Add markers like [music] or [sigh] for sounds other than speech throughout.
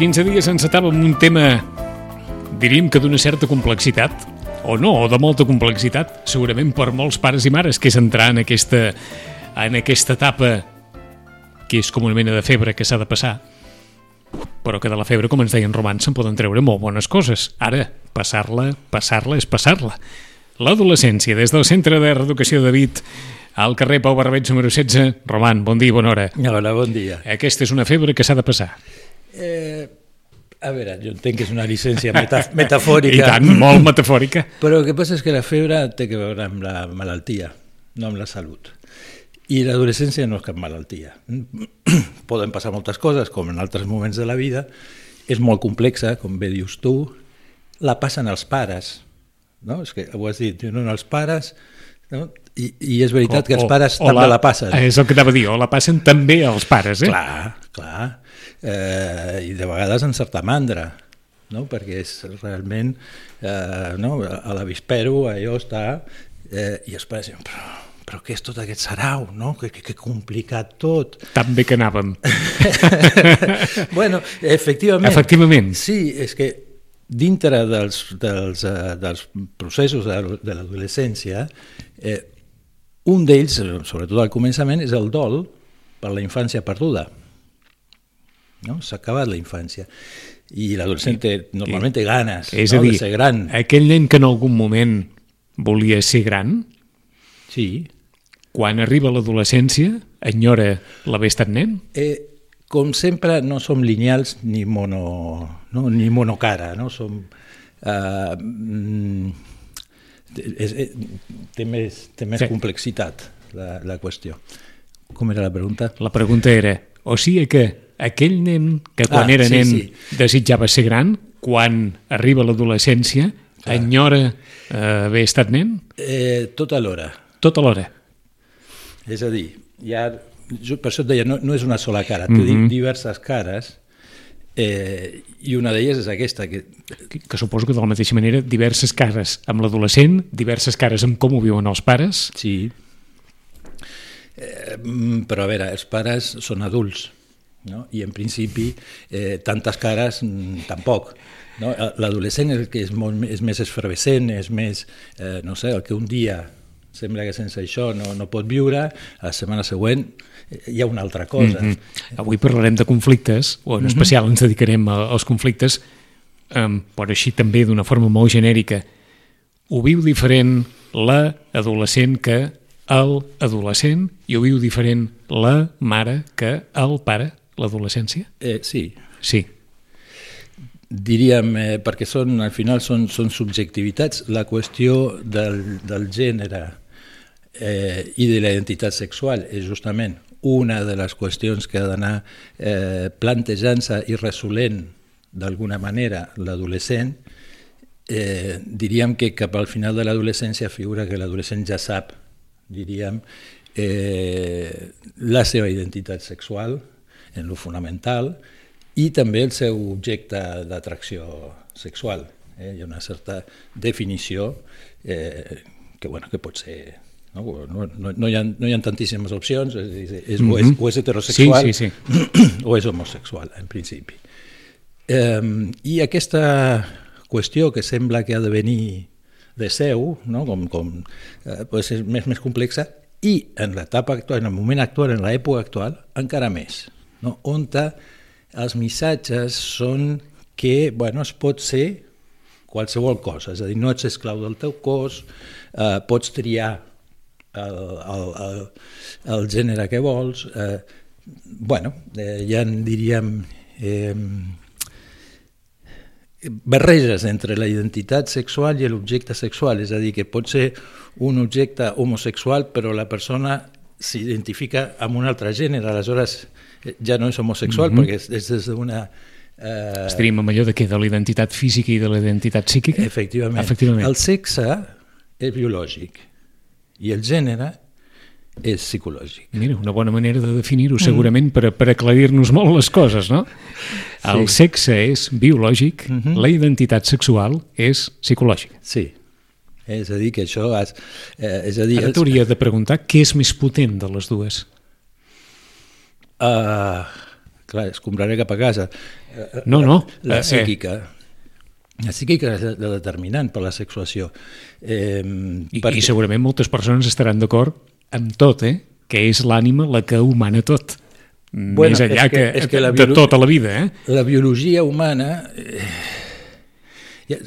15 dies encetàvem un tema, diríem que d'una certa complexitat, o no, o de molta complexitat, segurament per molts pares i mares, que és entrar en aquesta, en aquesta etapa que és com una mena de febre que s'ha de passar, però que de la febre, com ens deien romans, se'n poden treure molt bones coses. Ara, passar-la, passar-la és passar-la. L'adolescència, des del Centre de Reeducació de Vit, al carrer Pau Barbeig número 16. Roman, bon dia i bona hora. Hola, bon dia. Aquesta és una febre que s'ha de passar. Eh, a veure, jo entenc que és una llicència [laughs] meta metafòrica. I tant, molt metafòrica. Però el que passa és que la febre té que veure amb la malaltia, no amb la salut. I l'adolescència no és cap malaltia. [clears throat] Poden passar moltes coses, com en altres moments de la vida. És molt complexa, com bé dius tu. La passen els pares. No? És que ho has dit, no, els pares... No? I, I és veritat o, que els pares o, també la, la passen. És el que anava a dir, o la passen també els pares, eh? Clar, clar eh, i de vegades en certa mandra, no? perquè és realment eh, no? a l'avispero allò està eh, i es pensa, però, però què és tot aquest sarau, no? que, que, que complicat tot. Tan bé que anàvem. [laughs] bueno, efectivament. Efectivament. Sí, és que dintre dels, dels, uh, dels processos de, de l'adolescència, eh, un d'ells, sobretot al començament, és el dol per la infància perduda. No? S'ha acabat la infància. I l'adolescent té, normalment té ganes és no? a dir, de ser gran. aquell nen que en algun moment volia ser gran, sí. quan arriba l'adolescència, enyora l'haver estat nen? Eh, com sempre, no som lineals ni, mono, no? ni monocara, no? som... Uh, mm, és, és, té més, té més sí. complexitat la, la qüestió. Com era la pregunta? La pregunta era, o sigui que aquell nen que quan ah, era sí, nen sí. desitjava ser gran, quan arriba l'adolescència, enyora eh, haver estat nen? Eh, tot alhora. Tot alhora. És a dir, ja, jo per això et deia, no, no és una sola cara, mm -hmm. té diverses cares, eh, i una d'elles és aquesta. Que... que... Que suposo que de la mateixa manera diverses cares amb l'adolescent, diverses cares amb com ho viuen els pares. Sí. Eh, mm, però a veure, els pares són adults, no? i en principi eh, tantes cares mm, tampoc. No? L'adolescent és el que és, molt, és més efervescent, és més, eh, no sé, el que un dia sembla que sense això no, no pot viure, la setmana següent eh, hi ha una altra cosa. Mm -hmm. Avui parlarem de conflictes, o en mhm. especial ens dedicarem als conflictes, um, però així també d'una forma molt genèrica. Ho viu diferent l'adolescent que el adolescent i ho viu diferent la mare que el pare? L'adolescència? Eh, sí. Sí. Diríem, eh, perquè són, al final són, són subjectivitats, la qüestió del, del gènere eh, i de la identitat sexual és justament una de les qüestions que ha d'anar eh, plantejant-se i resolent d'alguna manera l'adolescent, eh, diríem que cap al final de l'adolescència figura que l'adolescent ja sap, diríem, eh, la seva identitat sexual, en lo fonamental, i també el seu objecte d'atracció sexual. Eh? Hi ha una certa definició eh, que, bueno, que pot ser... No, no, no, no, hi, ha, no hi ha tantíssimes opcions, és, és, mm -hmm. o, és, o és heterosexual sí, sí, sí. [clears throat] o és homosexual, en principi. Eh, I aquesta qüestió que sembla que ha de venir de seu, no? com, com eh, pues és més, més complexa, i en l'etapa actual, en el moment actual, en l'època actual, encara més, no? on els missatges són que bueno, es pot ser qualsevol cosa, és a dir, no ets esclau del teu cos, eh, pots triar el, el, el, el gènere que vols, eh, bueno, eh, ja en diríem eh, barreges entre la identitat sexual i l'objecte sexual, és a dir, que pot ser un objecte homosexual però la persona s'identifica amb un altre gènere, aleshores eh, ja no és homosexual mm -hmm. perquè és, és des d'una... Eh... Estaríem amb allò de què? De la identitat física i de la identitat psíquica? Efectivament. Efectivament. El sexe és biològic i el gènere és psicològic. Mira, una bona manera de definir-ho mm. segurament per, per aclarir-nos molt les coses, no? Sí. El sexe és biològic, mm -hmm. la identitat sexual és psicològica. Sí, és a dir, que això... Has, eh, és a dir, Ara t'hauria de preguntar què és més potent de les dues. Uh, clar, es compraré cap a casa. No, no. La, la psíquica. Eh, la psíquica és la determinant per la sexuació. Eh, I, perquè... I segurament moltes persones estaran d'acord amb tot, eh? que és l'ànima la que humana tot. Bueno, Més enllà és que, que, és que la de tota la vida. Eh? La biologia humana... Eh,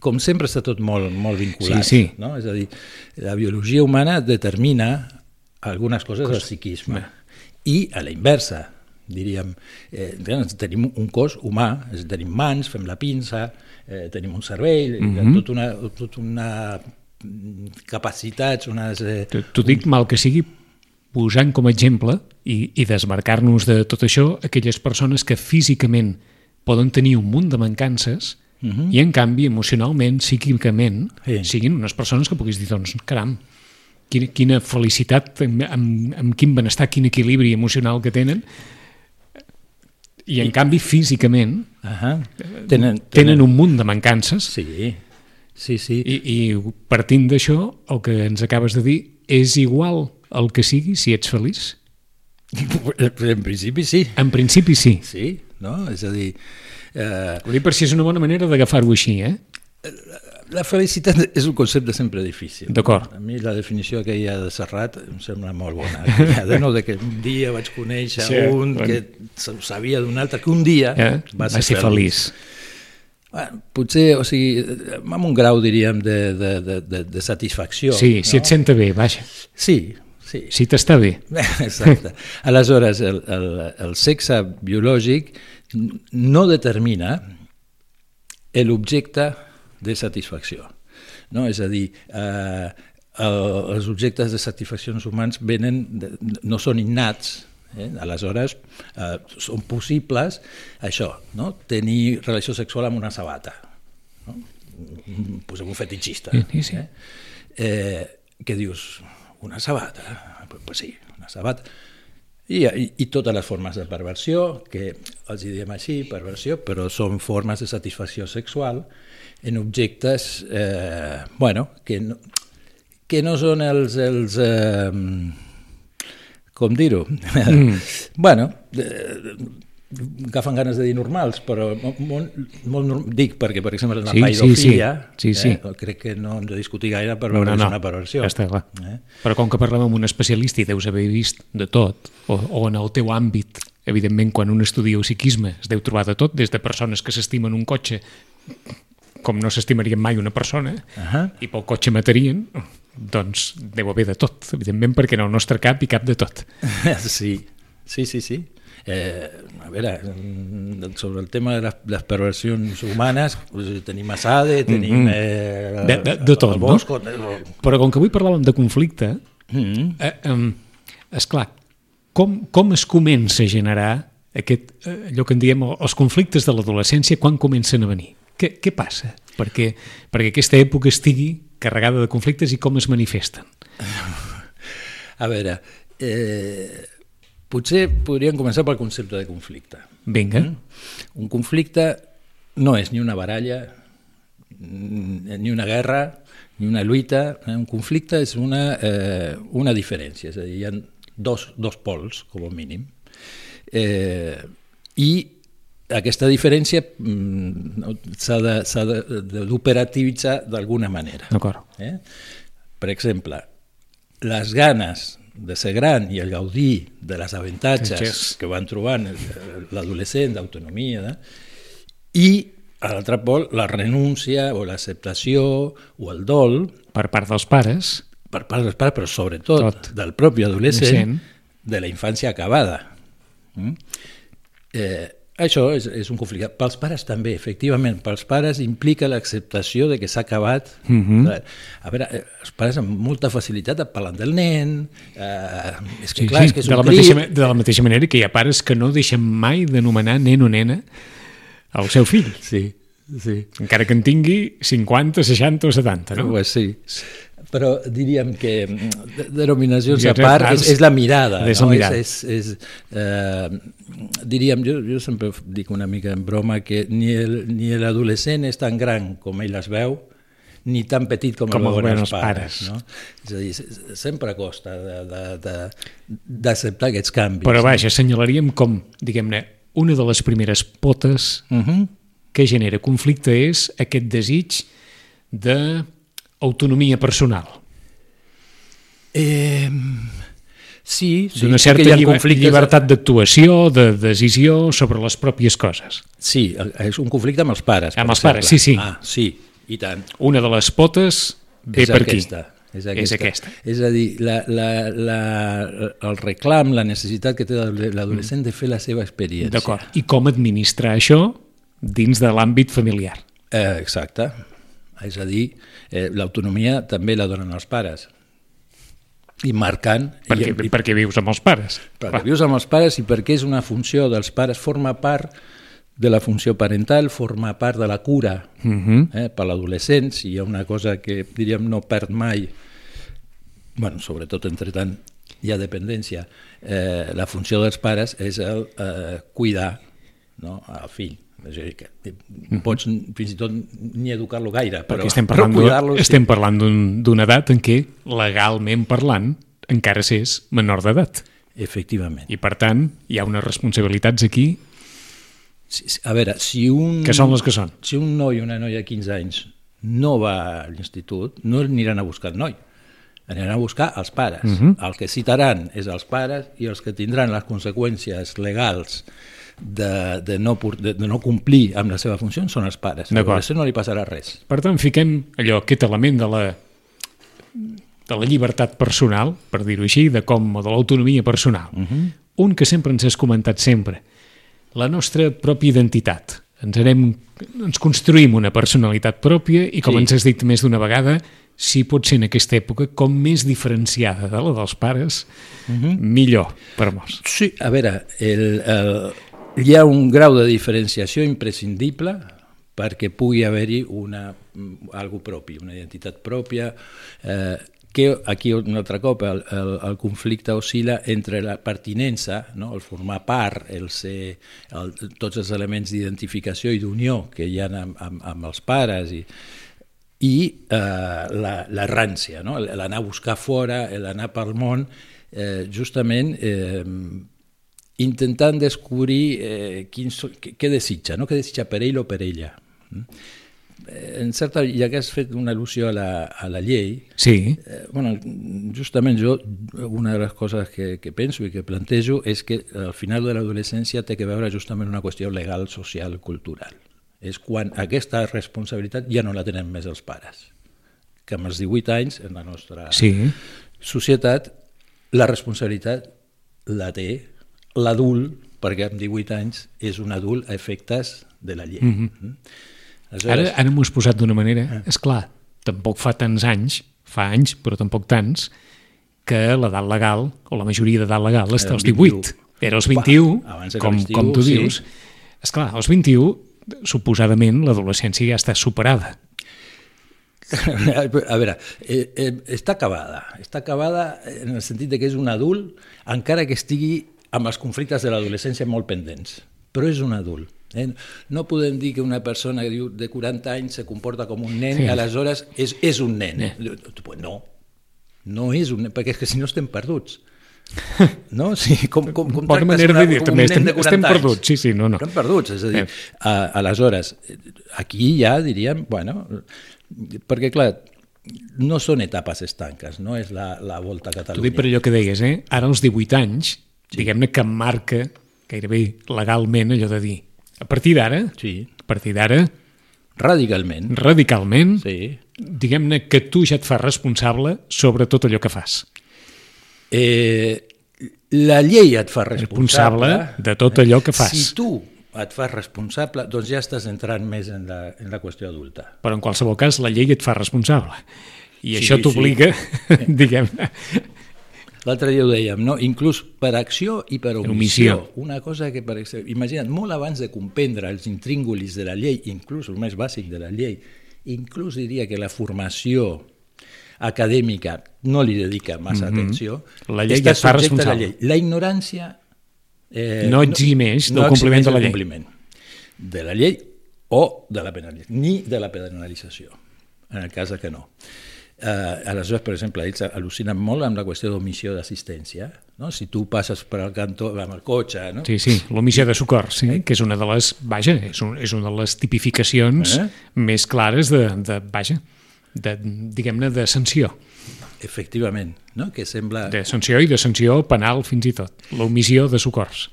com sempre està tot molt, molt vinculat. Sí, sí. No? És a dir, la biologia humana determina algunes coses del psiquisme. I a la inversa, diríem, eh, tenim un cos humà, és, tenim mans, fem la pinça, eh, tenim un cervell, mm -hmm. tot una, tot una capacitats, unes... Eh... T'ho dic mal que sigui posant com a exemple i, i desmarcar-nos de tot això aquelles persones que físicament poden tenir un munt de mancances uh. -huh. i en canvi emocionalment, psíquicament sí. siguin unes persones que puguis dir doncs caram, quina, quina felicitat amb, amb, amb quin benestar, quin equilibri emocional que tenen i en I... canvi físicament uh -huh. tenen, tenen, tenen un munt de mancances sí Sí, sí. I, i partint d'això, el que ens acabes de dir és igual el que sigui si ets feliç? [laughs] En principi sí. En principi sí. Sí, no? És a dir... Eh... Ho dic per si és una bona manera d'agafar-ho així, eh? La felicitat és un concepte sempre difícil. D'acord. A mi la definició que hi ha de Serrat em sembla molt bona. [laughs] De no, de que un dia vaig conèixer sí, un bueno. que sabia d'un altre, que un dia eh? va ser, va ser feliç. feliç. Bueno, potser, o sigui, amb un grau, diríem, de, de, de, de, de satisfacció. Sí, no? si et senta bé, vaja. Sí, sí. Si t'està bé. [laughs] Exacte. Aleshores, el, el, el sexe biològic no determina l'objecte de satisfacció. No? És a dir, eh, el, els objectes de satisfaccions humans venen de, no són innats, Eh? Aleshores, eh, són possibles això, no? tenir relació sexual amb una sabata. No? Posem un fetichista. Sí, sí. Eh? Eh, que dius, una sabata? Pues, pues sí, una sabata. I, i, i totes les formes de perversió, que els diem així, perversió, però són formes de satisfacció sexual en objectes eh, bueno, que, no, que no són els, els eh, com dir-ho? Mm. [laughs] bueno, eh, agafen ganes de dir normals, però molt, molt dic perquè, per exemple, la sí, sí, sí. Sí, sí. Eh, crec que no hem de discutir gaire per veure no, no, no. una perversió. Està clar. Eh? Però com que parlem amb un especialista i deus haver vist de tot, o, o en el teu àmbit, evidentment, quan un estudia el psiquisme es deu trobar de tot, des de persones que s'estimen un cotxe com no s'estimarien mai una persona, uh -huh. i pel cotxe matarien, doncs deu haver de tot, evidentment, perquè en el nostre cap hi cap de tot. [laughs] Sí, sí, sí, sí. Eh, a veure, sobre el tema de les, les perversions humanes, doncs, tenim Assade, tenim... Mm -hmm. eh, de, de, de tot, Bosc, no? Però com que avui parlàvem de conflicte, mm -hmm. eh, eh, esclar, com, com es comença a generar aquest, eh, allò que en diem els conflictes de l'adolescència, quan comencen a venir? Què, què passa perquè, perquè aquesta època estigui carregada de conflictes i com es manifesten? [laughs] A veure, eh, potser podríem començar pel concepte de conflicte. Vinga. Mm? Un conflicte no és ni una baralla, ni una guerra, ni una lluita. Eh? Un conflicte és una, eh, una diferència, és a dir, hi ha dos, dos pols, com a mínim. Eh, I aquesta diferència mm, s'ha d'operativitzar d'alguna manera. D'acord. Eh? Per exemple, les ganes de ser gran i el gaudir de les avantatges Yes. que van trobant l'adolescent d'autonomia i a l'altre pol la renúncia o l'acceptació o el dol Per part dels pares, per part dels pares, però sobretot Tot. del propi adolescent, Adolescent. de la infància acabada. Mm? Eh, això és, és un conflicte. Pels pares també, efectivament, pels pares implica l'acceptació de que s'ha acabat. Mhm. A veure, eh, els pares amb molta facilitat et parlen del nen, eh, és que sí, clar, sí, és que és de, la un mateixa, crit, ma- de la mateixa manera que hi ha pares que no deixen mai d'anomenar nen o nena al seu fill, Sí, sí. encara que en tingui 50, 60 o 70, no? Pues sí. Però diríem que mm, de- denominacions a part és, és la mirada. És no? mirada. És, és, és, eh, diríem, jo, jo sempre dic una mica en broma que ni l'adolescent és tan gran com ell es veu, ni tan petit com, Com el veuen els pares. pares. No? És a dir, se- sempre costa de- de- de- d'acceptar aquests canvis. Però vaja, assenyalaríem com, diguem-ne, una de les primeres potes Uh -huh. que genera conflicte és aquest desig d'autonomia personal, eh, sí, sí, d'una certa hi ha conflictes- llibertat d'actuació, de decisió sobre les pròpies coses. Sí, és un conflicte amb els pares. Amb els pares, sí, sí. Ah, sí, i tant. Una de les potes ve és per aquesta, aquí. És És aquesta. aquesta. És a dir, la, la, la, el reclam, la necessitat que té l'adolescent de fer la seva experiència. D'acord. I com administrar això dins de l'àmbit familiar. Eh, exacte. És a dir, eh, l'autonomia també la donen els pares. I marcant... Perquè, i, i, perquè vius amb els pares. perquè vius amb els pares i perquè és una funció dels pares, forma part de la funció parental, forma part de la cura Uh -huh. eh, per l'adolescent, si hi ha una cosa que diríem no perd mai, bueno, sobretot entre tant hi ha dependència, eh, la funció dels pares és el eh, cuidar no, al fill. És a dir, que pots fins i tot ni educar-lo gaire, però, Perquè estem però parlant, cuidar-lo d'un- estem parlant d'un- d'una edat en què, legalment parlant, encara s'és menor d'edat. sí. Efectivament. I, per tant, hi ha unes responsabilitats aquí A veure, si un... que són les que són. si un noi o una noia de 15 anys no va a l'institut, no aniran a buscar el noi, aniran a buscar els pares. Uh Mhm. -huh. El que citaran és els pares i els que tindran les conseqüències legals de, de, no, de, de no complir amb la seva funció són els pares. A l'adolescent no li passarà res. Per tant, fiquem allò, aquest element de la, de la llibertat personal, per dir-ho així, de com, o de l'autonomia personal. Uh -huh. Un que sempre ens has comentat sempre, la nostra pròpia identitat. Ens, anem, ens construïm una personalitat pròpia i, com Sí. ens has dit més d'una vegada, si pot ser en aquesta època com més diferenciada de la dels pares, uh -huh. millor per molts. Sí, a veure, el, el, hi ha un grau de diferenciació imprescindible perquè pugui haver-hi una, algo propi, una identitat pròpia, eh, que aquí un altre cop el, el, el conflicte oscil·la entre la pertinença, no? el formar part, el ser, el, tots els elements d'identificació i d'unió que hi ha amb, amb, amb els pares i, i eh, la, la rància, no? l'anar a buscar fora, l'anar pel món, eh, justament eh, intentant descobrir eh, quin, so- què, què desitja, no? què desitja per ell o per ella. Mm? Eh, En certa, ja que has fet una al·lusió a la, a la llei, Sí, eh, bueno, justament jo, una de les coses que, que penso i que plantejo és que al final de l'adolescència té que veure justament una qüestió legal, social, cultural. És quan aquesta responsabilitat ja no la tenen més els pares. Que amb els 18 anys, en la nostra sí. societat, la responsabilitat la té l'adult, perquè amb 18 anys és un adult a efectes de la llei. Mm -hmm. Ara, ara m'ho has posat d'una manera... És clar, tampoc fa tants anys, fa anys, però tampoc tants, que l'edat legal, o la majoria d'edat legal, està als 21. 18. Era als 21, Va, abans era com, 21, com tu sí. dius. És clar, als 21, suposadament, l'adolescència ja està superada. [laughs] A veure, eh, eh, està acabada. Està acabada en el sentit de que és un adult, encara que estigui amb els conflictes de l'adolescència molt pendents. Però és un adult. Eh? No podem dir que una persona que diu de 40 anys se comporta com un nen Sí. i aleshores és, és un nen. Eh. No, no és un nen, perquè és que si no estem perduts. [laughs] No? Sí, com, com, com Bona manera una- de dir, també estem- de 40 estem perduts, sí, sí, no, no. Estem perduts, és a dir, a, aleshores, aquí ja diríem, bueno, perquè clar, no són etapes estanques, no és la, la volta a T'ho Catalunya. dic per allò que deies, eh? Ara als 18 anys, diguem-ne que marca gairebé legalment allò de dir a partir d'ara, Sí, a partir d'ara, radicalment. radicalment, Sí. diguem-ne que tu ja et fas responsable sobre tot allò que fas. Eh, la llei et fa responsable, Responsable de tot allò que fas. Si tu et fas responsable, doncs ja estàs entrant més en la, en la qüestió adulta. Però en qualsevol cas la llei et fa responsable. I Sí, això sí. t'obliga, [laughs] diguem-ne, L'altre dia ho dèiem, no? inclús per acció i per omissió. omissió. Una cosa que, per exemple, imagina't, molt abans de comprendre els intríngulis de la llei, inclús el més bàsic de la llei, inclús diria que la formació acadèmica no li dedica massa atenció, Mhm. La llei està et fa subjecte a la responsable. llei. La ignorància eh, No eximeix del compliment eximeix de la llei. compliment de la llei o de la penalització, ni de la penalització, en el cas que no. Eh, aleshores, per exemple, ells al·lucinen molt amb la qüestió d'omissió d'assistència. No? Si tu passes per al cantó amb el cotxe... No? Sí, sí, l'omissió de socors, sí, que és una de les, vaja, és, un, és una de les tipificacions Eh? més clares de, de vaja, de, diguem-ne, de sanció, Efectivament, no? que sembla de sanció i de sanció penal fins i tot, l'omissió de socors.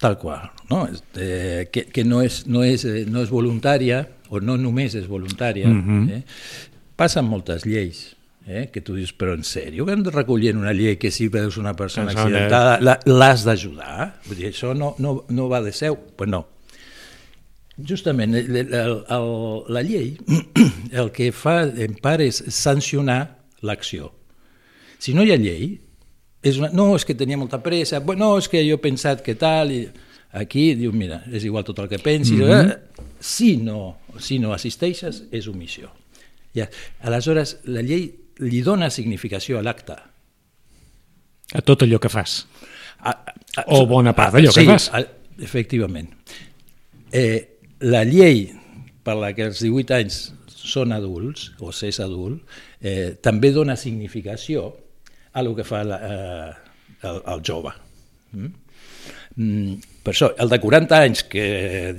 tal qual, no? Eh, que, que no, és, no, és, eh, no és voluntària, o no només és voluntària. Mhm. eh? Passen moltes lleis, eh? que tu dius, però en sèrio, que hem de recollir en una llei que si veus una persona de- accidentada l'has d'ajudar? Vull dir, això no, no, no va de seu? Pues no. Justament, el, el, el, la llei [clears throat] el que fa en part és sancionar l'acció. Si no hi ha llei, és una, no, és que tenia molta pressa, bueno, no, és que jo he pensat que tal, i aquí diu, mira, és igual tot el que pensis, mm -hmm. si, no, si no assisteixes és omissió. Ja. Aleshores, la llei li dona significació a l'acte. A tot allò que fas. A, a, O bona part d'allò que sí, fas. A, efectivament. Eh, la llei per la que els 18 anys són adults, o s'és adult, eh, també dona significació a lo que fa la, eh, el, el jove. Mm? Mm, per això, el de 40 anys que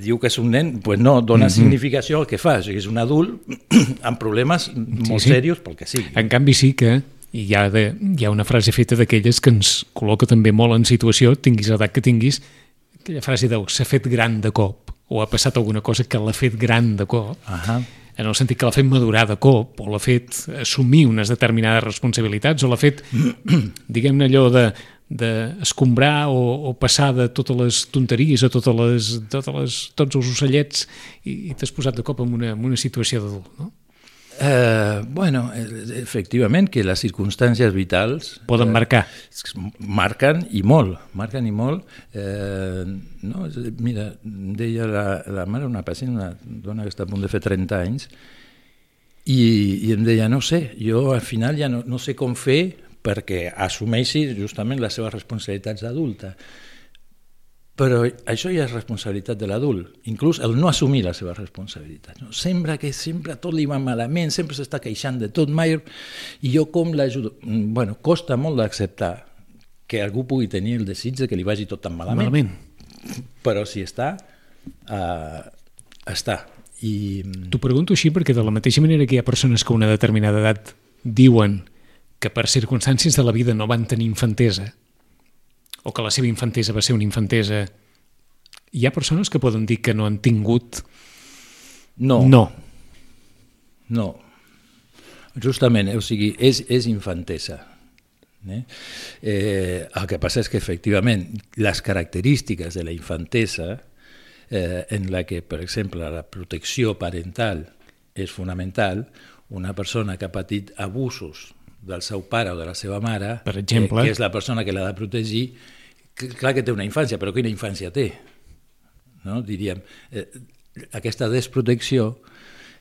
diu que és un nen, pues no dona mm -hmm. significació al que fa, o sigui, és un adult [clears throat] amb problemes molt sí. serios pel que sigui. En canvi sí que hi ha, de, hi ha una frase feta d'aquelles que ens col·loca també molt en situació, tinguis l'edat que tinguis, aquella frase de s'ha fet gran de cop, o ha passat alguna cosa que l'ha fet gran de cop, Ahà. en el sentit que l'ha fet madurar de cop, o l'ha fet assumir unes determinades responsabilitats, o l'ha fet, [clears throat] diguem-ne allò de, de escombrar o, o passar de totes les tonteries o totes les, totes les, tots els ocellets i, i t'has posat de cop en una, en una situació d'adult, no? Eh, bueno, eh, efectivament que les circumstàncies vitals Poden marcar. marquen i molt, marquen i molt. Eh, no, a mira, deia la, la mare, una pacient, una dona que està a punt de fer 30 anys, i, i em deia, no sé, jo al final ja no, no sé com fer perquè assumeixi justament les seves responsabilitats d'adulta. Però això ja és responsabilitat de l'adult, inclús el no assumir la seva responsabilitat. No? Sembla que sempre tot li va malament, sempre s'està queixant de tot, mai... I jo com l'ajudo? Bueno, costa molt d'acceptar que algú pugui tenir el desig de que li vagi tot tan malament, Malament. però si està, uh, està. I T'ho pregunto així perquè de la mateixa manera que hi ha persones que a una determinada edat diuen que per circumstàncies de la vida no van tenir infantesa o que la seva infantesa va ser una infantesa hi ha persones que poden dir que no han tingut no, no. No, justament, o sigui, és, és infantesa. Eh? Eh, el que passa és que, efectivament, les característiques de la infantesa, eh, en la que, per exemple, la protecció parental és fonamental, una persona que ha patit abusos del seu pare o de la seva mare, Per exemple. eh, que és la persona que l'ha de protegir, que, clar que té una infància, però quina infància té? no? diríem, eh, aquesta desprotecció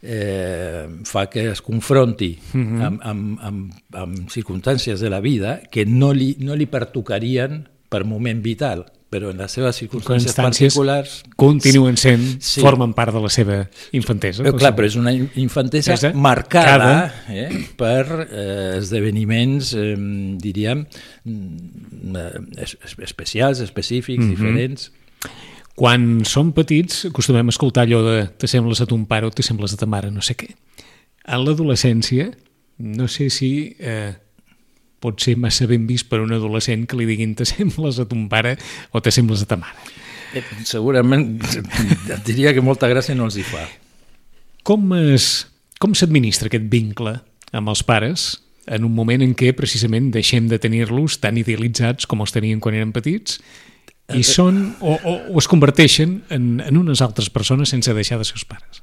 eh, fa que es confronti uh Mhm. -huh. amb, amb, amb, amb circumstàncies de la vida que no li, no li pertocarien per moment vital. Però en les seves circumstàncies particulars... continuen sent, Sí. formen part de la seva infantesa. Però, clar, però és una infantesa Infantesa marcada eh, per eh, esdeveniments, eh, diríem, mm, eh, es- es- especials, específics, diferents. Quan som petits acostumem a escoltar allò de t'assembles a ton pare o t'assembles a ta mare, no sé què. En l'adolescència, no sé si eh, pot ser massa ben vist per un adolescent que li diguin t'assembles a ton pare o t'assembles a ta mare. Eh, segurament et diria que molta gràcia no els hi fa. Com es, com s'administra aquest vincle amb els pares en un moment en què precisament deixem de tenir-los tan idealitzats com els tenien quan eren petits i són o, o, o es converteixen en, en unes altres persones sense deixar de ser els pares.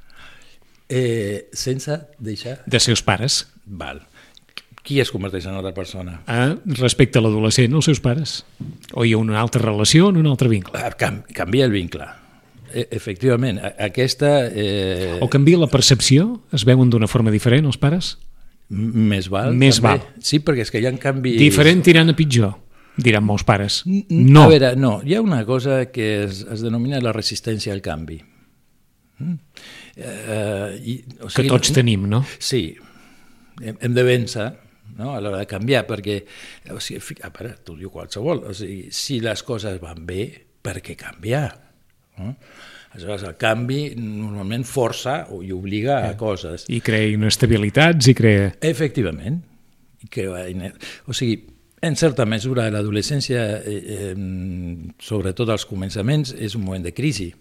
Eh, sense deixar... De ser els pares. Val. Qui es converteix en altra persona? A, respecte a l'adolescent, els seus pares. O hi ha una altra relació en un altre vincle. Ah, Cam canvia el vincle. E efectivament, aquesta... Eh, O canvia la percepció? Es veuen d'una forma diferent els pares? m- més val. Més també. val. Sí, perquè és que hi ha canvis... Diferent tirant a pitjor, diran molts pares. No. A veure, no, hi ha una cosa que es, es denomina la resistència al canvi. Mm? Eh, i, o Que tots tenim, no? Sí, hem, hem de vèncer no? a l'hora de canviar, perquè o sigui, a veure, t'ho diu qualsevol, o sigui, si les coses van bé, per què canviar? No? Aleshores, el canvi normalment força o i obliga a coses. I crea inestabilitats i crea... Efectivament. I que, o sigui, en certa mesura, l'adolescència, eh, eh, sobretot als començaments, és un moment de crisi.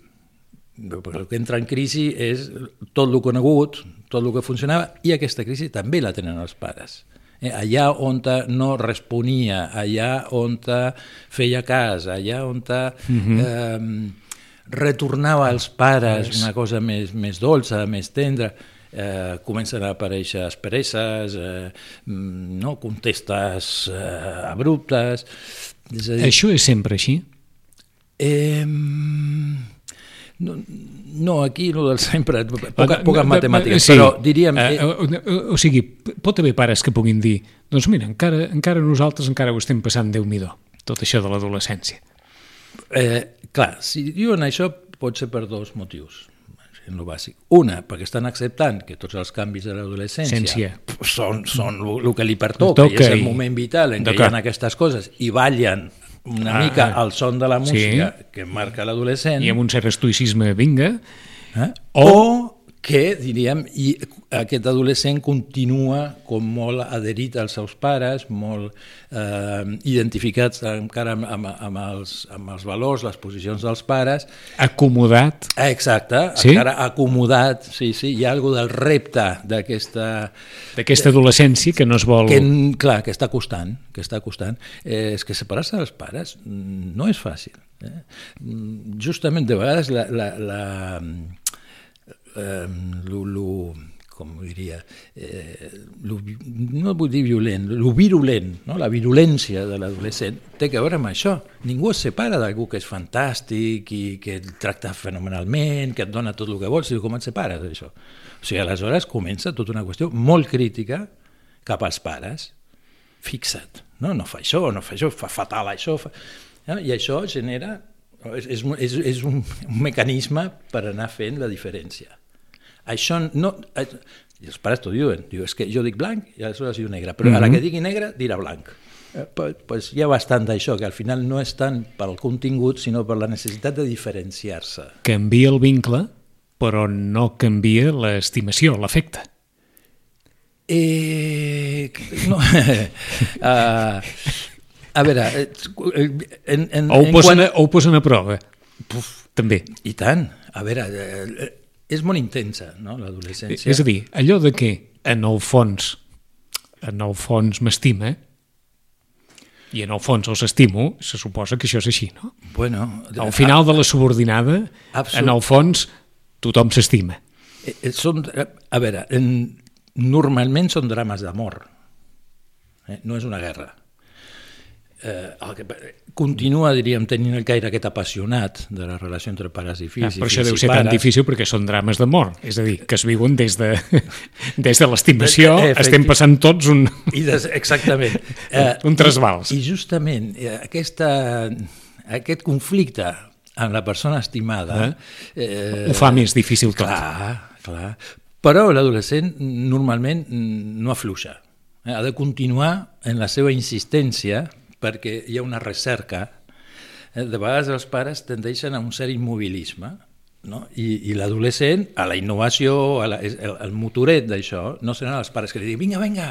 Perquè el que entra en crisi és tot el conegut, tot el que funcionava, i aquesta crisi també la tenen els pares. Eh, allà on no responia, allà on feia cas, allà on te, eh, retornava als pares una cosa més, més dolça, més tendra, eh, comencen a aparèixer aspereses, eh, mm, no? contestes eh, abruptes... És dir, Això és sempre així? Eh, no, no, aquí no del sempre, poca, Ah, poques matemàtiques, sí. però diríem... Eh, Eh, o, o, o sigui, pot haver pares que puguin dir doncs mira, encara, encara nosaltres encara ho estem passant déu nhi tot això de l'adolescència. eh, clar, si diuen això pot ser per dos motius en lo bàsic. Una, perquè estan acceptant que tots els canvis de l'adolescència són, són el que li pertoca, Toca i és el moment vital en què hi ha aquestes coses i ballen una Ah, mica ah. al son de la Sí. música que marca l'adolescent, I amb un cert estoicisme, vinga, Eh? O- O, que, diríem, i aquest adolescent continua com molt adherit als seus pares, molt eh, identificats encara amb, amb, amb, els, amb els valors, les posicions dels pares. acomodat, Eh, Exacte, Sí? encara acomodat, sí, sí, hi ha alguna del repte d'aquesta... d'aquesta adolescència que no es vol... Que, clar, que està costant, que està costant. Eh, és que separar-se dels pares no és fàcil. Eh? Mm, Justament, de vegades, la, la, la, eh, lo, lo, com ho diria, eh, lo, no vull dir violent, lo virulent, no? la virulència de l'adolescent té que veure amb això. Ningú es separa d'algú que és fantàstic i que et tracta fenomenalment, que et dona tot el que vols, i com et separes d'això? O sigui, aleshores comença tota una qüestió molt crítica cap als pares. Fixa't, no, no fa això, no fa això, fa fatal això. Fa... No? I això genera... És, és, és un, un mecanisme per anar fent la diferència. Això no... eh, I els pares t'ho diuen, diu, és que jo dic blanc i aleshores diu negre, però a la que digui negre dirà blanc. Eh, pues, pues hi ha bastant d'això, que al final no és tant pel contingut, sinó per la necessitat de diferenciar-se. Canvia el vincle, però no canvia l'estimació, l'afecte. Eh, no, uh, [laughs] a veure, eh, en, en, O ho, en posen, a, o ho posen a prova, Puf, també. I tant, a veure, eh, és molt intensa, no?, l'adolescència. És a dir, allò de que en el fons, en el fons m'estima, i en el fons els estimo, se suposa que això és així, no? Bueno, Al final de la subordinada, Absolut. en el fons, tothom s'estima. Eh, eh, eh, a veure, en, normalment són drames d'amor, eh? no és una guerra. Eh, el que, continua, diríem, tenint el caire aquest apassionat de la relació entre pares i Ah, fills. i però això deu ser tan pares. difícil perquè són drames d'amor, és a dir, que es viuen des de, [laughs] des de l'estimació, Eh, estem passant tots un... I des, exactament. [laughs] Un trasbals. I, I justament eh, aquesta, aquest conflicte amb la persona estimada... Eh? Ho fa més difícil tot. Clar, clar. Però l'adolescent normalment no afluixa. Eh? Ha de continuar en la seva insistència perquè hi ha una recerca. Eh? De vegades els pares tendeixen a un cert immobilisme no? i, i l'adolescent, a la innovació, a la, el, el motoret d'això, no seran els pares que li diuen vinga, vinga,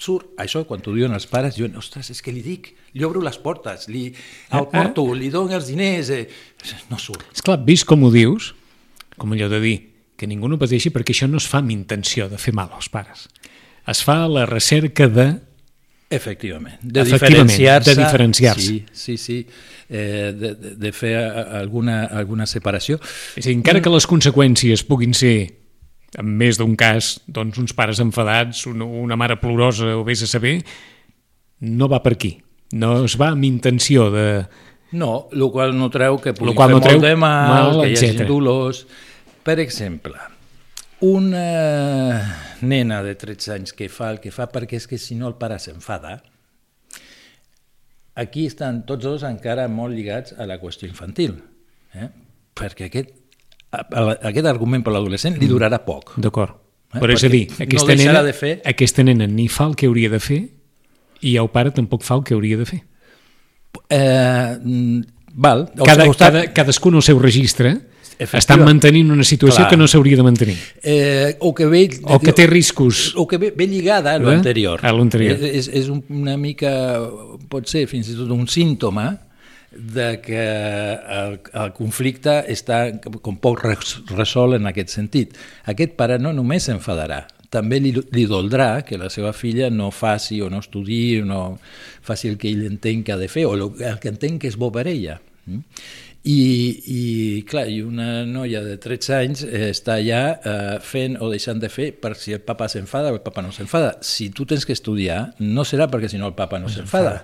surt. Això, quan t'ho diuen els pares, jo, ostres, és que li dic, li obro les portes, li, el ah, porto, ah. li dono els diners, eh, no surt. És clar, vist com ho dius, com allò de dir, que ningú no pateixi perquè això no es fa amb intenció de fer mal als pares. Es fa la recerca de... Efectivament, de diferenciar-se. De diferenciar-se. Sí, sí, sí. Eh, de, de fer alguna, alguna separació. És dir, encara que les conseqüències puguin ser en més d'un cas, doncs, uns pares enfadats, una, una mare plorosa o vés a saber, no va per aquí. No es va amb intenció de... No, el qual no treu que pugui fer no molt de mal, mal que hi hagi dolors. Per exemple, una nena de 13 anys que fa el que fa perquè és que si no el pare s'enfada, aquí estan tots dos encara molt lligats a la qüestió infantil. Eh? Perquè aquest aquest argument per l'adolescent li durarà poc. D'acord. Eh? Però és a dir, aquesta, no nena, de fer... aquesta nena ni fa el que hauria de fer i el pare tampoc fa el que hauria de fer. Eh, val. Cada, o cada, cadascun el seu registre estan mantenint una situació Clar. que no s'hauria de mantenir. Eh, o que, ve, o que té riscos. O que ve, ve lligada a l'anterior. A l'anterior. És, és una mica, pot ser fins i tot un símptoma de que el, el conflicte està com poc resolt en aquest sentit. Aquest pare no només s'enfadarà, també li, li doldrà que la seva filla no faci o no estudi o no faci el que ell entén que ha de fer o el, el que entén que és bo per ella. Mm? I, i clar, i una noia de 13 anys eh, està allà eh, fent o deixant de fer per si el papa s'enfada o el papa no s'enfada. Si tu tens que estudiar, no serà perquè si no el papa no s'enfada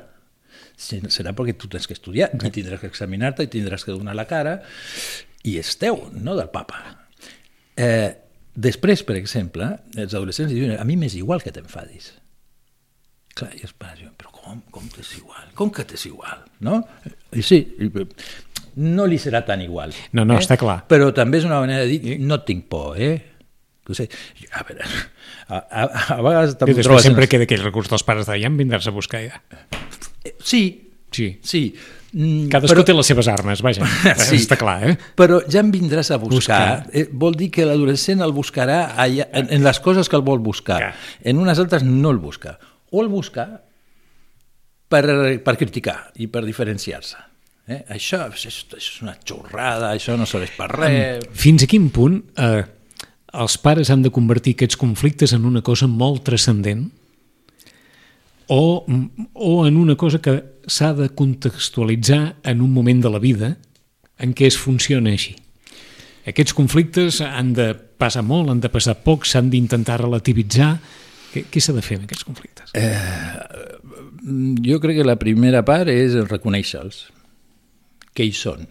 serà perquè tu tens que estudiar i tindràs que examinar-te i tindràs que donar la cara i és teu, no del papa. Eh, després, per exemple, els adolescents diuen a mi m'és igual que t'enfadis. Clar, i els pares diuen, però com, com t'és igual? Com que t'és igual? No? I sí, no li serà tan igual. No, no, eh? està clar. Però també és una manera de dir, no tinc por, eh? No sé, a veure, a, a, a vegades... I després sempre queda aquell recurs dels pares de ja em vindràs a buscar ja. Sí, sí. sí. Mm, Cadascú però... té les seves armes, vaja, [laughs] sí, està clar, eh? Però ja em vindràs a buscar. buscar. Eh, vol dir que l'adolescent el buscarà allà, en, en les coses que el vol buscar. Clar. En unes altres no el busca. O el busca per, per criticar i per diferenciar-se. Eh? Això, això és una xorrada, això no serveix per res... Fins a quin punt eh, els pares han de convertir aquests conflictes en una cosa molt transcendent o, o en una cosa que s'ha de contextualitzar en un moment de la vida en què es funciona així. Aquests conflictes han de passar molt, han de passar poc, s'han d'intentar relativitzar. Què, què s'ha de fer en aquests conflictes? Eh, jo crec que la primera part és reconèixer-los, què hi són.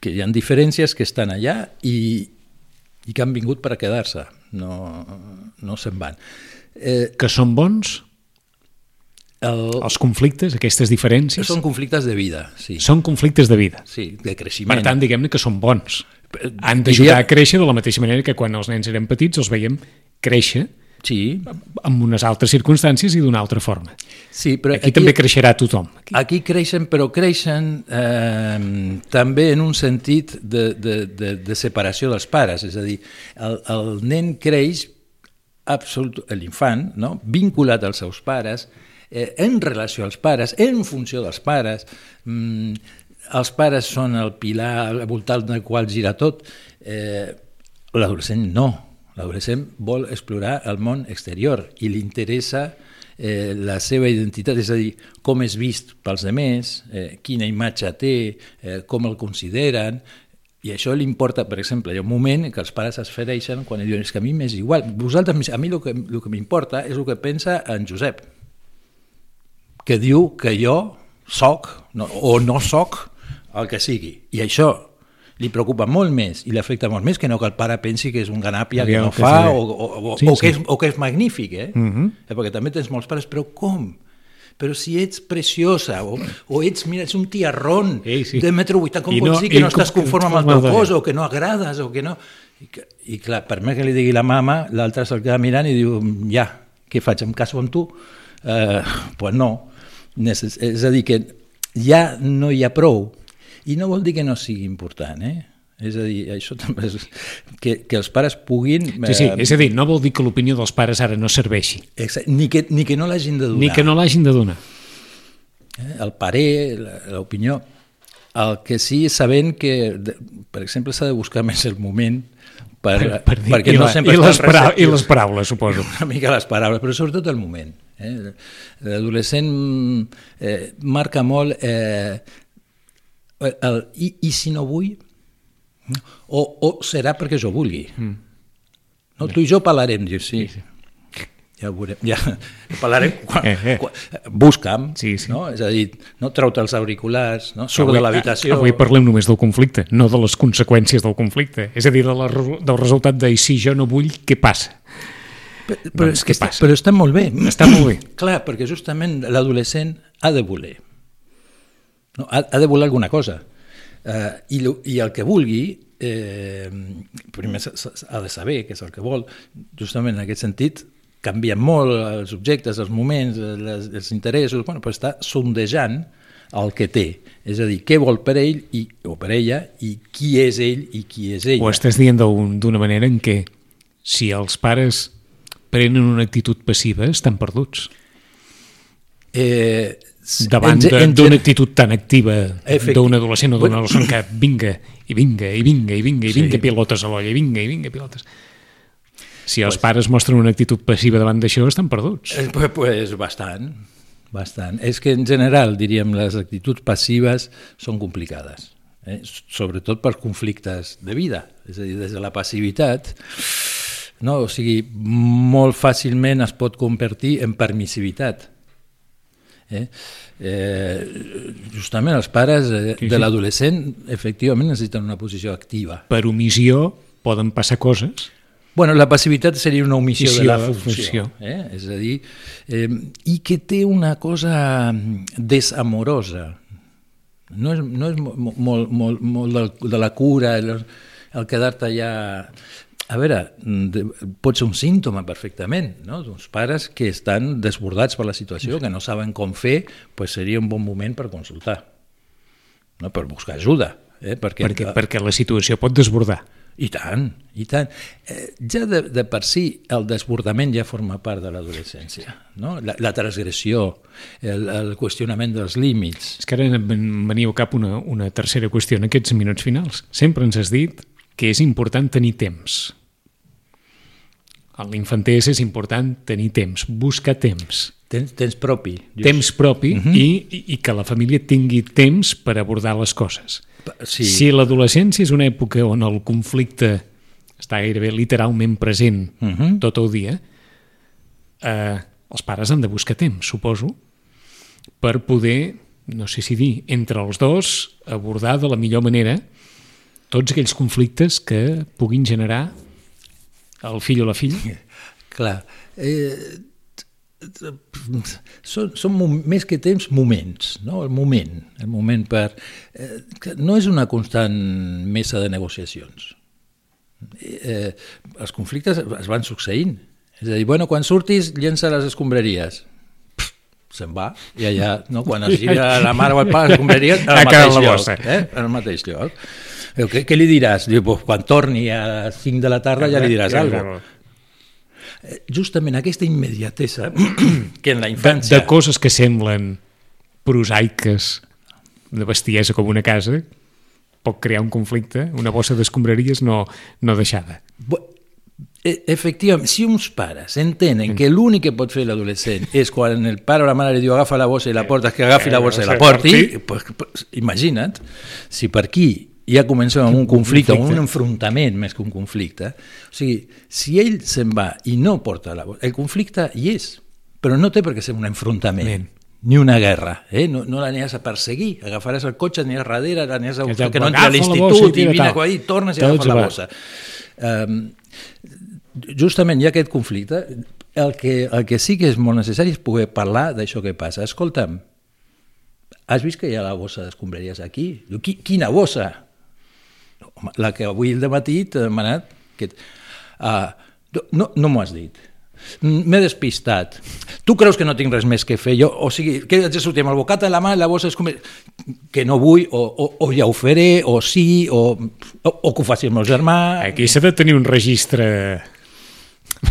Que hi ha diferències que estan allà i, i que han vingut per a quedar-se, no, no se'n van. Eh, que són bons? El... Els conflictes, aquestes diferències? Són conflictes de vida, sí. Són conflictes de vida. Sí, de creixement. Per tant, diguem-ne que són bons. Han d'ajudar a créixer de la mateixa manera que quan els nens eren petits els veiem créixer sí. amb unes altres circumstàncies i d'una altra forma. Sí, però aquí, aquí també creixerà tothom. Aquí, aquí creixen, però creixen eh, també en un sentit de, de, de, de separació dels pares, és a dir, el, el nen creix absolut, l'infant, no? vinculat als seus pares, eh, en relació als pares, en funció dels pares, mm, els pares són el pilar al voltant del qual gira tot, eh, l'adolescent no, l'adolescent vol explorar el món exterior i li interessa eh, la seva identitat, és a dir, com és vist pels demés, eh, quina imatge té, eh, com el consideren, i això li importa, per exemple, hi ha un moment que els pares es fereixen quan diuen és que a mi m'és igual, vosaltres, a mi el que, el que m'importa és el que pensa en Josep, que diu que jo soc no, o no soc el que sigui. I això li preocupa molt més i l'afecta molt més que no que el pare pensi que és un ganàpia que no que fa o, o, o, sí, o, sí. que és, o que és magnífic, eh? Uh mhm. -huh. eh? Perquè també tens molts pares, però com? però si ets preciosa o, o ets, mira, ets un tiarrón Ei, sí. de metro 80, com I pots no- dir que no estàs conforme amb el teu cos o que no agrades o que no... I, que, i clar, per més que li digui la mama, l'altre se'l queda mirant i diu, ja, què faig, em caso amb tu? Eh, pues no. Neces és a dir, que ja no hi ha prou. I no vol dir que no sigui important, eh? És a dir, això [laughs] també és... Que, que els pares puguin... Sí, sí, eh, és a dir, no vol dir que l'opinió dels pares ara no serveixi, exa- ni, que, ni que no l'hagin de donar. ni que no l'hagin de donar. eh, el parer, la- l'opinió. El que sí, sabent que, per exemple, s'ha de buscar més el moment per, Per, per dir, perquè i, no la, sempre i, les para, I les paraules, suposo. [laughs] Una mica les paraules, però sobretot el moment. Eh? L'adolescent eh, marca molt eh, el, i, i si no vull? O, o serà perquè jo vulgui? Mm. No, tu i jo parlarem, dius, sí. sí, sí. Ja ho veurem, ja [laughs] parlarem quan, Eh, eh. quan, busca'm, Sí, sí. no? és a dir, no treu-te els auriculars, no? surt de l'habitació... Avui parlem només del conflicte, no de les conseqüències del conflicte. És a dir, de la, del resultat de "I si jo no vull, què passa? Però, però, Doncs és que està, passa? però està molt bé. Està molt bé. Clar, perquè justament l'adolescent ha de voler. No? Ha, ha de voler alguna cosa. Uh, i, I el que vulgui, eh, primer ha de saber què és el que vol. Justament en aquest sentit, canvien molt els objectes, els moments, les, els interessos, bueno, però està sondejant el que té. És a dir, què vol per ell i, o per ella i qui és ell i qui és ella. Ho estàs dient d'un- d'una manera en què si els pares prenen una actitud passiva, estan perduts. Eh, Davant d'una actitud tan activa d'un adolescent o d'un adolescent que vinga, i vinga, i vinga, i vinga, i Sí. vinga, pilotes a l'olla, i vinga, i vinga, pilotes. Si els pares mostren una actitud passiva davant d'això, estan perduts. Eh, Pues, pues bastant, bastant. És que en general, diríem, les actituds passives són complicades, eh? sobretot per conflictes de vida. És a dir, des de la passivitat, no? o sigui, molt fàcilment es pot convertir en permissivitat. Eh? Eh, justament els pares eh, Sí, sí. de l'adolescent efectivament necessiten una posició activa. Per omissió poden passar coses Bueno, la passivitat seria una omissió de la funció. funció. Eh? És a dir, eh, i que té una cosa desamorosa. No és, no és mo- mo- molt, molt, molt de la cura, el, el quedar-te allà... A veure, mm, pot ser un símptoma perfectament, no? d'uns pares que estan desbordats per la situació, que no saben com fer, pues seria un bon moment per consultar, no? per buscar ajuda. Eh? Perquè, perquè, perquè la situació pot desbordar. i tant, i tant. Eh, ja de, de per si el desbordament ja forma part de l'adolescència, no? la, la transgressió, el, el qüestionament dels límits. És que ara al cap una, una tercera qüestió en aquests minuts finals. Sempre ens has dit que és important tenir temps. A l'infantès és important tenir temps, buscar temps, Tens, tens propi. Jo- temps propi uh -huh. i, i, i que la família tingui temps per abordar les coses. Sí, Si l'adolescència és una època on el conflicte està gairebé literalment present uh Mhm. -huh. tot el dia, eh, els pares han de buscar temps, suposo, per poder, no sé si dir, entre els dos, abordar de la millor manera tots aquells conflictes que puguin generar el fill o la filla. [laughs] clar. Eh, són, són més que temps moments, no? el moment, el moment per... Eh, que no és una constant mesa de negociacions. Eh, els conflictes es van succeint. És a dir, bueno, quan surtis, llença les escombraries. Se'n va, i allà, no? quan es gira la mare o el pare, escombraries, al Ha quedat mateix lloc. Eh? Al mateix lloc. Diu, Què, què li diràs? Diu, pues, quan torni a les 5 de la tarda ja li diràs alguna cosa. Eh, Justament aquesta immediatesa [clears throat] que en la De, infància... de coses que semblen prosaiques, de bestiesa com una casa, pot crear un conflicte, una bossa d'escombraries no, no deixada. E- Efectivament, si uns pares entenen que l'únic que pot fer l'adolescent [laughs] és quan el pare o la mare li diu agafa la bossa i la porta, que agafi la bossa i la porti, pues, pues, imagina't, si per aquí ja comencem amb un conflicte, amb un enfrontament més que un conflicte, o sigui, si ell se'n va i no porta la bossa, el conflicte hi és, però no té per què ser un enfrontament. Ben. Ni una guerra, eh? no, no l'aniràs a perseguir, agafaràs el cotxe, aniràs darrere, l'aniràs a buscar que no entri a i l'institut i vine aquí, tornes i agafa la bossa. Um, justament hi ha aquest conflicte el que, el que sí que és molt necessari és poder parlar d'això que passa. Escolta'm, has vist que hi ha la bossa d'escombraries aquí? Diu, Qui, quina bossa? La que avui al matí t'he demanat... Que... Uh, no no m'ho has dit. M'he despistat. Tu creus que no tinc res més que fer? Jo, o sigui, que haig de sortir amb el bocata a la mà i la bossa és com... Que no vull, o, o, o ja ho faré, o sí, o, o, o que ho faci el meu germà... Aquí s'ha de tenir un registre...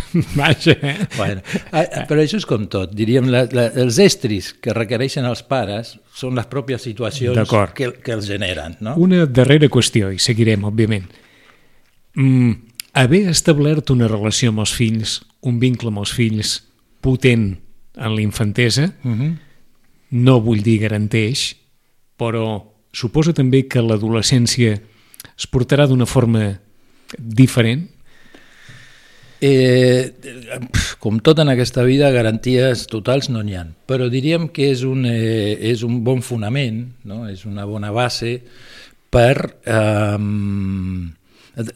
[laughs] Vaja, eh? Bueno, eh, però això és com tot. Diríem, la, la, els estris que requereixen els pares són les pròpies situacions que, que els generen. No? Una darrera qüestió, i seguirem, òbviament. Mm, haver establert una relació amb els fills, un vincle amb els fills potent en la infantesa, Uh -huh. no vull dir garanteix, però suposa també que l'adolescència es portarà d'una forma diferent? Eh, com tot en aquesta vida, garanties totals no n'hi ha, però diríem que és un, eh, és un bon fonament, no? és una bona base per, eh,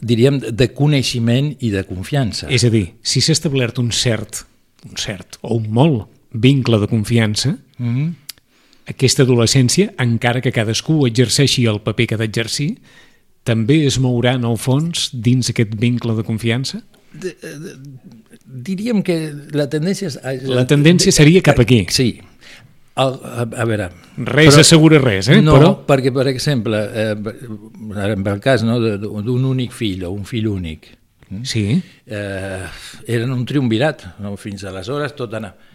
diríem, de coneixement i de confiança. És a dir, si s'ha establert un cert, un cert o un molt vincle de confiança, Mm -hmm. aquesta adolescència, encara que cadascú exerceixi el paper que ha d'exercir, també es mourà en el fons dins aquest vincle de confiança? Diríem que la tendència... És, La tendència seria cap aquí. Sí. El, a, a veure... Res assegura res, eh? No, Però... perquè, per exemple, eh, en el cas no, d'un únic fill o un fill únic, Sí, eh, eren un triumvirat, no? fins aleshores tot anava...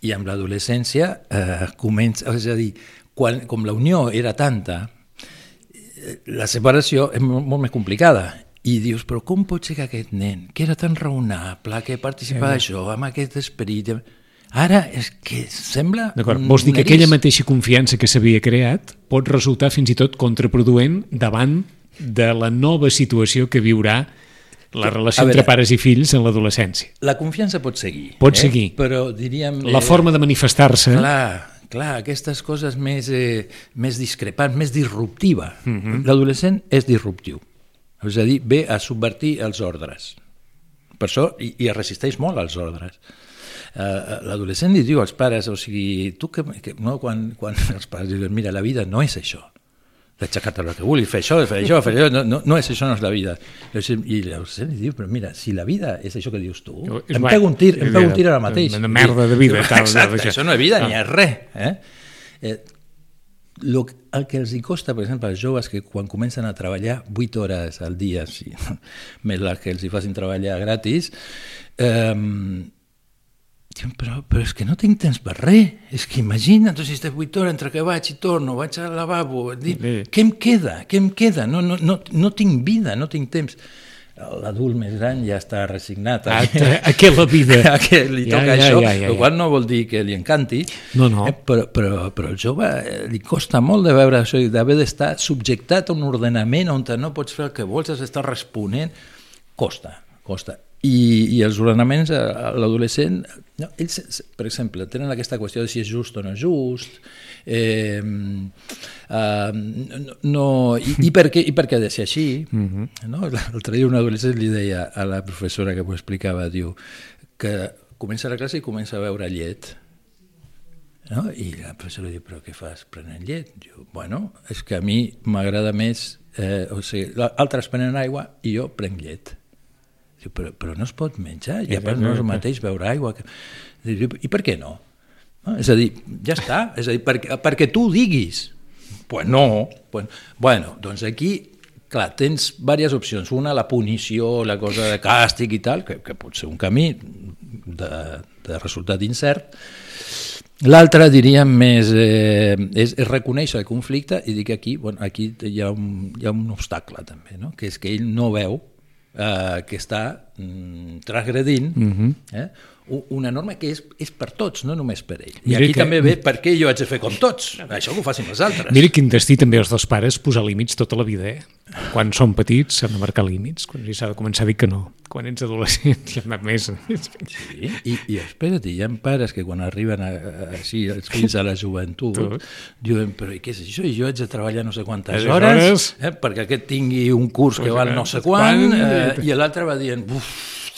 I amb l'adolescència eh, comença, és a dir, quan, com la unió era tanta, eh, la separació és molt, molt més complicada. I dius, però com pot ser que aquest nen, que era tan raonable, que participava d'això, amb aquest esperit... Ara és que sembla... d'acord. Vols dir que aquella mateixa confiança que s'havia creat pot resultar fins i tot contraproduent davant de la nova situació que viurà la relació veure, entre pares i fills en l'adolescència. La confiança pot seguir. Pot seguir. Però diríem... La forma de manifestar-se... Clar, clar, aquestes coses més, eh, més discrepants, més disruptiva. Uh -huh. L'adolescent és disruptiu. És a dir, ve a subvertir els ordres. Per això, i, i es resisteix molt als ordres. Uh, L'adolescent li diu als pares, o sigui, tu que, que no, quan, quan [laughs] els pares diuen, mira, la vida no és això d'aixecar-te el que vulguis, fer això, fer això, fer això, no, no, no és això, no és la vida. I l'adolescent li diu, però mira, si la vida és això que dius tu, És em pego un tir, em pego un tir ara mateix. Una merda de vida, tal, [laughs] Exacte, això no és vida Ah. ni és res. Eh? Eh, lo, el que els hi costa, per exemple, als joves que quan comencen a treballar 8 hores al dia, sí, [laughs] més les que els hi facin treballar gratis, eh, diuen, però, però és que no tinc temps per res, és que imagina't, si estàs 8 hores entre que vaig i torno, vaig al lavabo, dic, Sí. què em queda, què em queda? No, no, no, no tinc vida, no tinc temps. L'adult més gran ja està resignat A, [laughs] a què la vida? [laughs] a que li Ja, toca ja, això, ja, ja, el ja. qual no vol dir que li encanti, No, no. Eh, però, però, però el jove eh, li costa molt de veure això, i d'haver d'estar subjectat a un ordenament on no pots fer el que vols, has d'estar responent, costa, costa. I, i els ordenaments a, a l'adolescent, no, ells, per exemple, tenen aquesta qüestió de si és just o no és just, eh, eh, no, i, i, per què, i per què ha de ser així? no? L'altre dia un adolescent li deia a la professora que m'ho explicava, diu, que comença la classe i comença a beure llet, no? I la professora li diu, però què fas prenent llet? Diu, bueno, és que a mi m'agrada més, eh, o sigui, altres prenen aigua i jo prenc llet. Diu, però, però no es pot menjar, i a part no és el mateix beure aigua. Que... Diu, I per què no? No? És a dir, ja està, és a dir, perquè, perquè tu ho diguis. Pues no. Pues, bueno, doncs aquí, clar, tens diverses opcions. Una, la punició, la cosa de càstig i tal, que, que pot ser un camí de, de resultat incert. L'altra, diríem, més, eh, és, és reconèixer el conflicte i dir que aquí, bueno, aquí hi ha, un, hi ha un obstacle també, no? que és que ell no veu eh, que està mm, transgredint Mhm. mm -hmm. eh, una norma que és, és per tots, no només per ell. I Mira aquí que- també ve per què jo haig de fer com tots. Això que ho facin els altres. Mira quin destí també els dos pares posar límits tota la vida, eh? Quan són petits s'han de marcar límits, quan s'ha de començar a dir que no. Quan ets adolescent ja hem més. Sí, i, i espera't, hi ha pares que quan arriben a, a, així els fills a la joventut Tu. diuen, però i què és això? I jo haig de treballar no sé quantes hores hores. eh, perquè aquest tingui un curs que val no sé quan eh, i- i l'altre va dient, uf,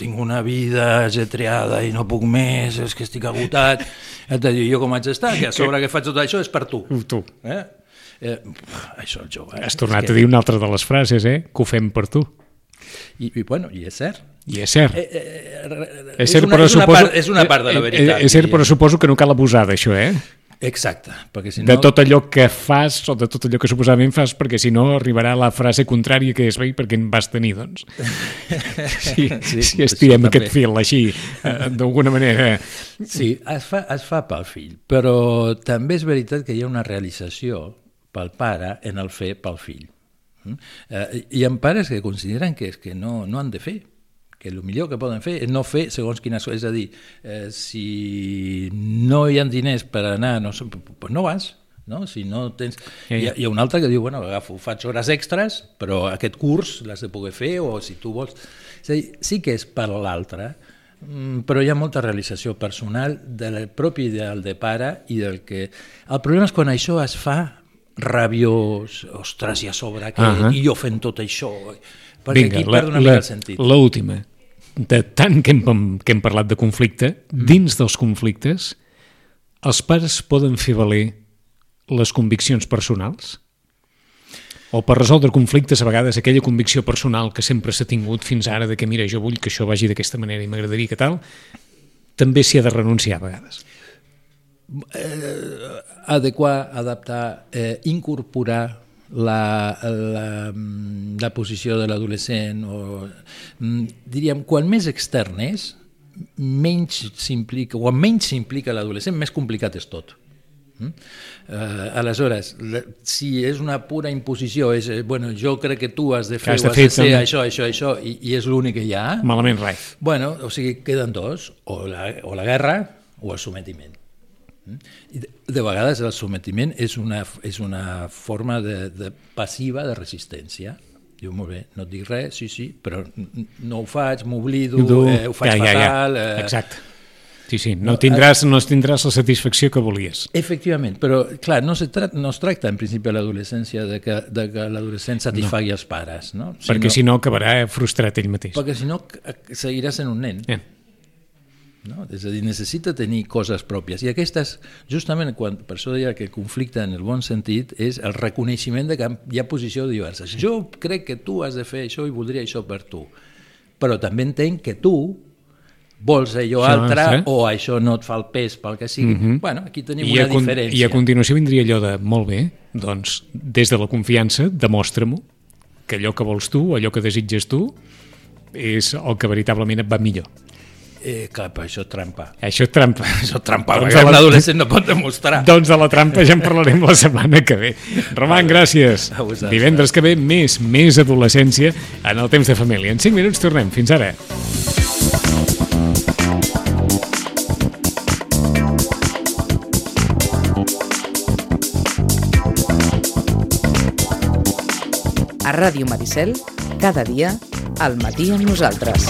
tinc una vida ajetreada i no puc més, és que estic agotat. Et diu, jo com haig d'estar? Que a sobre que faig tot això és per tu. Tu. Eh? Eh, això el jove... Has tornat a dir una altra de les frases, eh? Que ho fem per tu. I, i bueno, i és cert. I és cert. Eh, eh, és cert, una, però és una suposo... part, és una part de la eh, veritat. eh, És cert, però suposo que no cal abusar d'això, eh? Exacte, perquè si no... De tot allò que fas o de tot allò que suposadament fas, perquè si no arribarà la frase contrària que és bé perquè en vas tenir, doncs. Si, [laughs] Sí, si estirem aquest també. fil així, eh, d'alguna manera... Sí, es fa, es fa pel fill, però també és veritat que hi ha una realització pel pare en el fer pel fill. Mm? Eh, hi ha pares que consideren que, és que no, no han de fer, que el millor que poden fer és no fer segons quines coses. És a dir, eh, si no hi ha diners per anar, no, pues no vas, no? Si no tens... Ja. Hi, ha, hi ha un altre que diu, bueno, agafo, faig hores extres, però aquest curs l'has de poder fer, o si tu vols... És a dir, sí que és per l'altre, mm, però hi ha molta realització personal del propi ideal de pare i del que... El problema és quan això es fa rabiós, ostres, i a sobre aquest, uh. -huh. i jo fent tot això... Perquè Vinga, aquí perd una mica el sentit. l'última. De tant que hem, que hem parlat de conflicte, Mm. dins dels conflictes, els pares poden fer valer les conviccions personals? O per resoldre conflictes, a vegades, aquella convicció personal que sempre s'ha tingut fins ara de que, mira, jo vull que això vagi d'aquesta manera i m'agradaria que tal, també s'hi ha de renunciar a vegades. adequar, adaptar, eh, incorporar la, la, mm, la posició de l'adolescent o mm, diríem, quan més extern és menys s'implica, quan menys s'implica l'adolescent més complicat és tot Mm? Eh, aleshores, la, si és una pura imposició, és, eh, bueno, jo crec que tu has de fer, has de o has fer de ser també. això, això, això, i, i és l'únic que hi ha, Malament res. Bueno, o sigui, queden dos, o la, o la guerra o el sometiment. Mm? I de, de vegades el sometiment és una, és una forma de, de passiva de resistència. Diu, molt bé, no et dic res, sí, sí, però no ho faig, m'oblido, eh, ho faig ja, ja, fatal... Ja. Eh, Exacte. Sí, sí, no tindràs, no tindràs la satisfacció que volies. Efectivament, però clar, no, se tra no es tracta en principi a l'adolescència de que, de que l'adolescent satisfagui no. els pares, no? perquè si no acabarà frustrat ell mateix. Perquè si no c- seguirà sent un nen. Eh. No? És a dir, necessita tenir coses pròpies. I aquestes, justament, quan, per això deia que el conflicte en el bon sentit és el reconeixement de que hi ha posicions diverses. Jo crec que tu has de fer això i voldria això per tu. Però també entenc que tu vols allò Això, altre sí. o això no et fa el pes pel que sigui. Mm -hmm. Bueno, aquí tenim I una diferència. I a continuació vindria allò de, molt bé, doncs, des de la confiança, demostra-m'ho que allò que vols tu, allò que desitges tu, és el que veritablement et va millor. Eh, clar, però això és trampa. Això és trampa. [laughs] Això és trampa, Doncs perquè la- un adolescent no pot demostrar. [laughs] Doncs de la trampa ja en parlarem la setmana que ve. Roman, gràcies. A vosaltres. Divendres que ve, més, més adolescència en el temps de família. En 5 minuts tornem. Fins ara. A Ràdio Maricel, cada dia, al matí amb nosaltres.